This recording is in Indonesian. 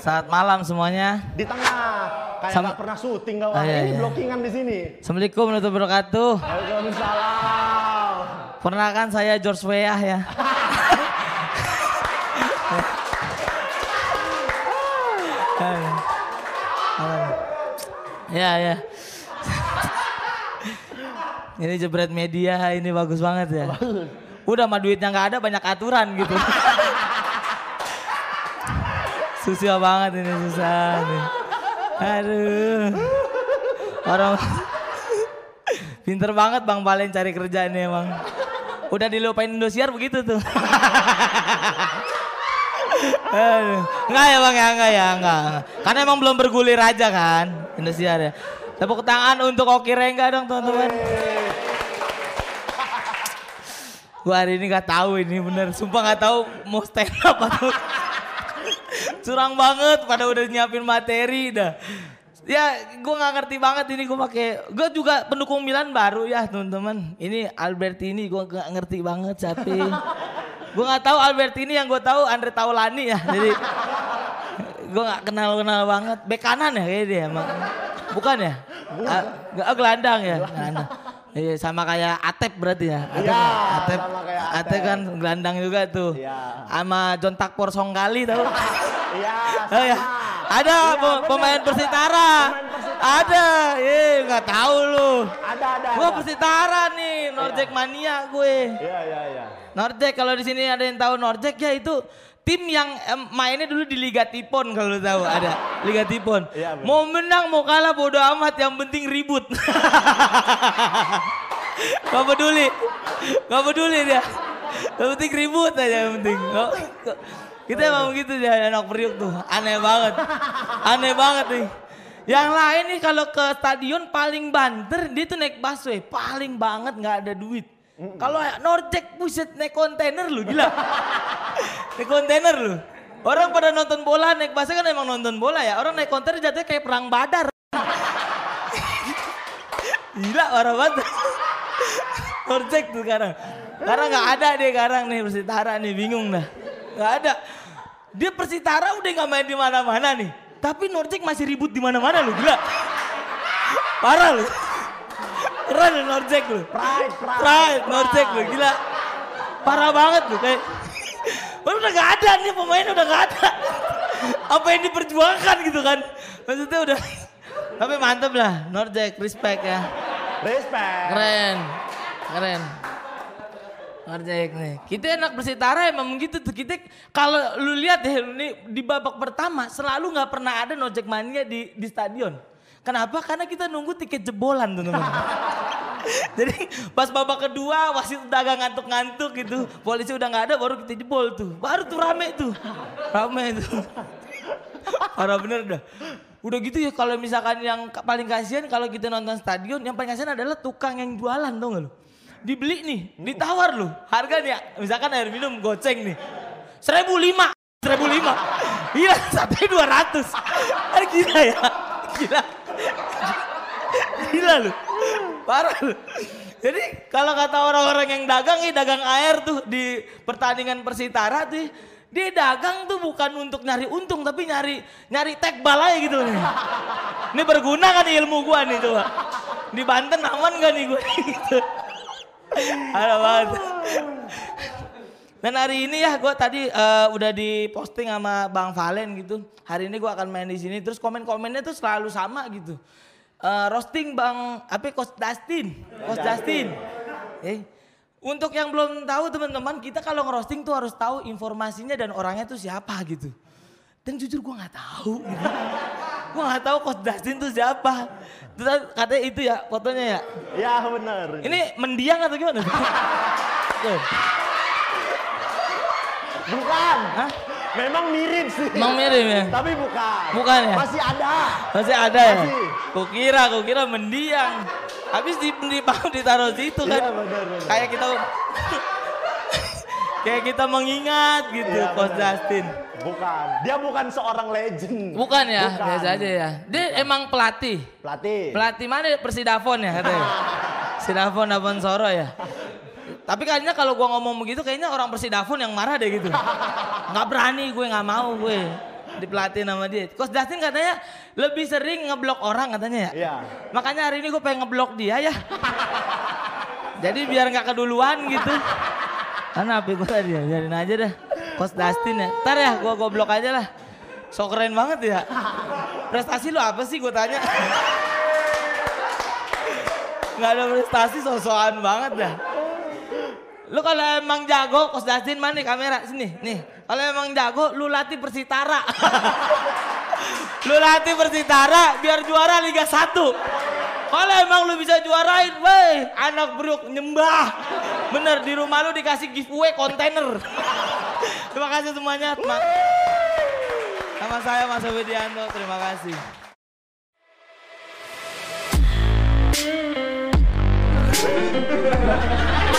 Saat malam semuanya. Di tengah. Kayak Sama- nggak pernah syuting kau. Ah, iya, ini iya. blockingan di sini. Assalamualaikum warahmatullahi wabarakatuh. Waalaikumsalam. Pernah kan saya George Weah ya. ya ya. Ini jebret media ini bagus banget ya. Udah mah duitnya nggak ada banyak aturan gitu. susah banget ini susah nih. Aduh. Orang pinter banget Bang Valen cari kerja ini emang. Udah dilupain Indosiar begitu tuh. Aduh. Enggak ya bang ya, enggak ya, enggak. enggak. Karena emang belum bergulir aja kan Indosiar ya. Tepuk tangan untuk Oki Rengga dong teman-teman. Gua hari ini gak tahu ini bener, sumpah gak tahu mau stand up atau curang banget pada udah nyiapin materi dah. Ya gue nggak ngerti banget ini gue pakai, gue juga pendukung Milan baru ya teman-teman. Ini Albertini gue nggak ngerti banget siapa. gue nggak tahu Albertini yang gue tahu Andre Taulani ya. Jadi gue nggak kenal kenal banget. Bek kanan ya kayak dia emang. Bukan ya? Ah, oh, gelandang ya. Gelandang. Iya sama kayak Atep berarti ya. Atep, Iya, Atep, sama kayak Atep Atep. kan gelandang juga tuh. Iya. Sama John Takpor Songkali tahu. Iya, Oh ya. Ada Iya, bener. pemain Persitara. Pemain Persitara. Ada. Eh nggak tahu lu. Ada, ada. Gua ada. Persitara nih, Norjek mania gue. Iya, iya, iya. Norjek kalau di sini ada yang tahu Norjek ya itu tim yang em, mainnya dulu di Liga Tipon kalau lu tahu ada Liga Tipon. Iya, bener. mau menang mau kalah bodo amat yang penting ribut. Gak peduli. Gak peduli dia. Yang penting ribut aja yang penting. Gak- gak- Kita emang begitu dia anak periuk tuh. Aneh banget. Aneh banget nih. Yang lain nih kalau ke stadion paling banter dia tuh naik busway. Paling banget nggak ada duit. Kalau ya Norjek buset naik kontainer lu gila. naik kontainer lu. Orang pada nonton bola naik busway kan emang nonton bola ya. Orang naik kontainer jatuhnya kayak perang badar. Gila parah banget. Norjek tuh sekarang. Karena nggak ada deh sekarang nih Persitara nih bingung dah. Nggak ada. Dia Persitara udah nggak main di mana-mana nih. Tapi Norjek masih ribut di mana-mana lu gila. Parah lu. Keren lu Norjek lu. Pride, pride. Pride Norjek lu gila. Parah banget lu kayak. Udah gak ada nih pemain udah gak ada. Apa yang diperjuangkan gitu kan. Maksudnya udah. Tapi mantep lah Norjek respect ya. Respect. Keren. Keren. Norjek nih. Kita enak bersitara emang gitu tuh. Kita kalau lu lihat ya ini di babak pertama selalu nggak pernah ada Norjek mania di di stadion. Kenapa? Karena kita nunggu tiket jebolan teman-teman. Jadi pas babak kedua wasit udah agak ngantuk-ngantuk gitu. Polisi udah nggak ada baru kita jebol tuh. Baru tuh rame tuh. Rame tuh. Parah bener dah. Udah gitu ya kalau misalkan yang paling kasihan kalau kita nonton stadion yang paling kasihan adalah tukang yang jualan tau gak lu? Dibeli nih, ditawar lu. Harga nih ya, misalkan air minum goceng nih. Seribu lima, seribu lima. Iya, satu dua ratus. Kan gila ya, gila. Gila lu, parah lu. Jadi kalau kata orang-orang yang dagang, nih dagang air tuh di pertandingan Persitara tuh, dia dagang tuh bukan untuk nyari untung tapi nyari nyari tekbal aja gitu nih. Ini berguna kan ilmu gua nih coba. Di Banten aman gak nih gua gitu. Ada banget. Dan hari ini ya gue tadi eh, udah diposting sama Bang Valen gitu. Hari ini gue akan main di sini. Terus komen-komennya tuh selalu sama gitu. Eh, roasting Bang apa Coach Dustin, Coach Dustin. Eh, untuk yang belum tahu teman-teman, kita kalau ngerosting tuh harus tahu informasinya dan orangnya tuh siapa gitu. Dan jujur gue nggak tahu. Gitu. Gue nggak tahu Coach Dustin tuh siapa. Terus katanya itu ya fotonya ya. Ya bener. Ini mendiang atau gimana? Bukan. Hah? Memang mirip sih. Emang mirip ya? Tapi bukan. Bukan ya? Masih ada. Masih ada ya? Kukira, kukira mendiang. Habis di, di ditaruh situ kan. Iya, benar, benar. Kayak kita kayak kita mengingat gitu Iya, Coach benar. Justin. Bukan. Dia bukan seorang legend. Bukan ya, Bukan. biasa aja ya. Dia emang pelatih. Pelatih. Pelatih mana Persidafon ya katanya. Sidafon Davon Soro ya. Tapi kayaknya kalau gua ngomong begitu kayaknya orang Persidafon yang marah deh gitu. Nggak berani gue nggak mau gue. dipelatih sama dia. Coach Dustin katanya lebih sering ngeblok orang katanya ya. Iya. Makanya hari ini gue pengen ngeblok dia ya. Jadi biar nggak keduluan gitu. Karena HP gue tadi ya, biarin aja dah. Coach Dustin ya. Ntar ya gue goblok aja lah. So keren banget ya. Prestasi lu apa sih gue tanya. Gak ada prestasi so-soan banget dah. Lu kalau emang jago, Coach Dustin mana kamera? Sini, nih. Kalau emang jago, lu latih Persitara. lu latih Persitara biar juara Liga 1. Kalau emang lu bisa juarain, weh, anak beruk nyembah. Bener, di rumah lu dikasih giveaway kontainer. Terima kasih semuanya. Ma- Sama saya Mas Widianto, terima kasih.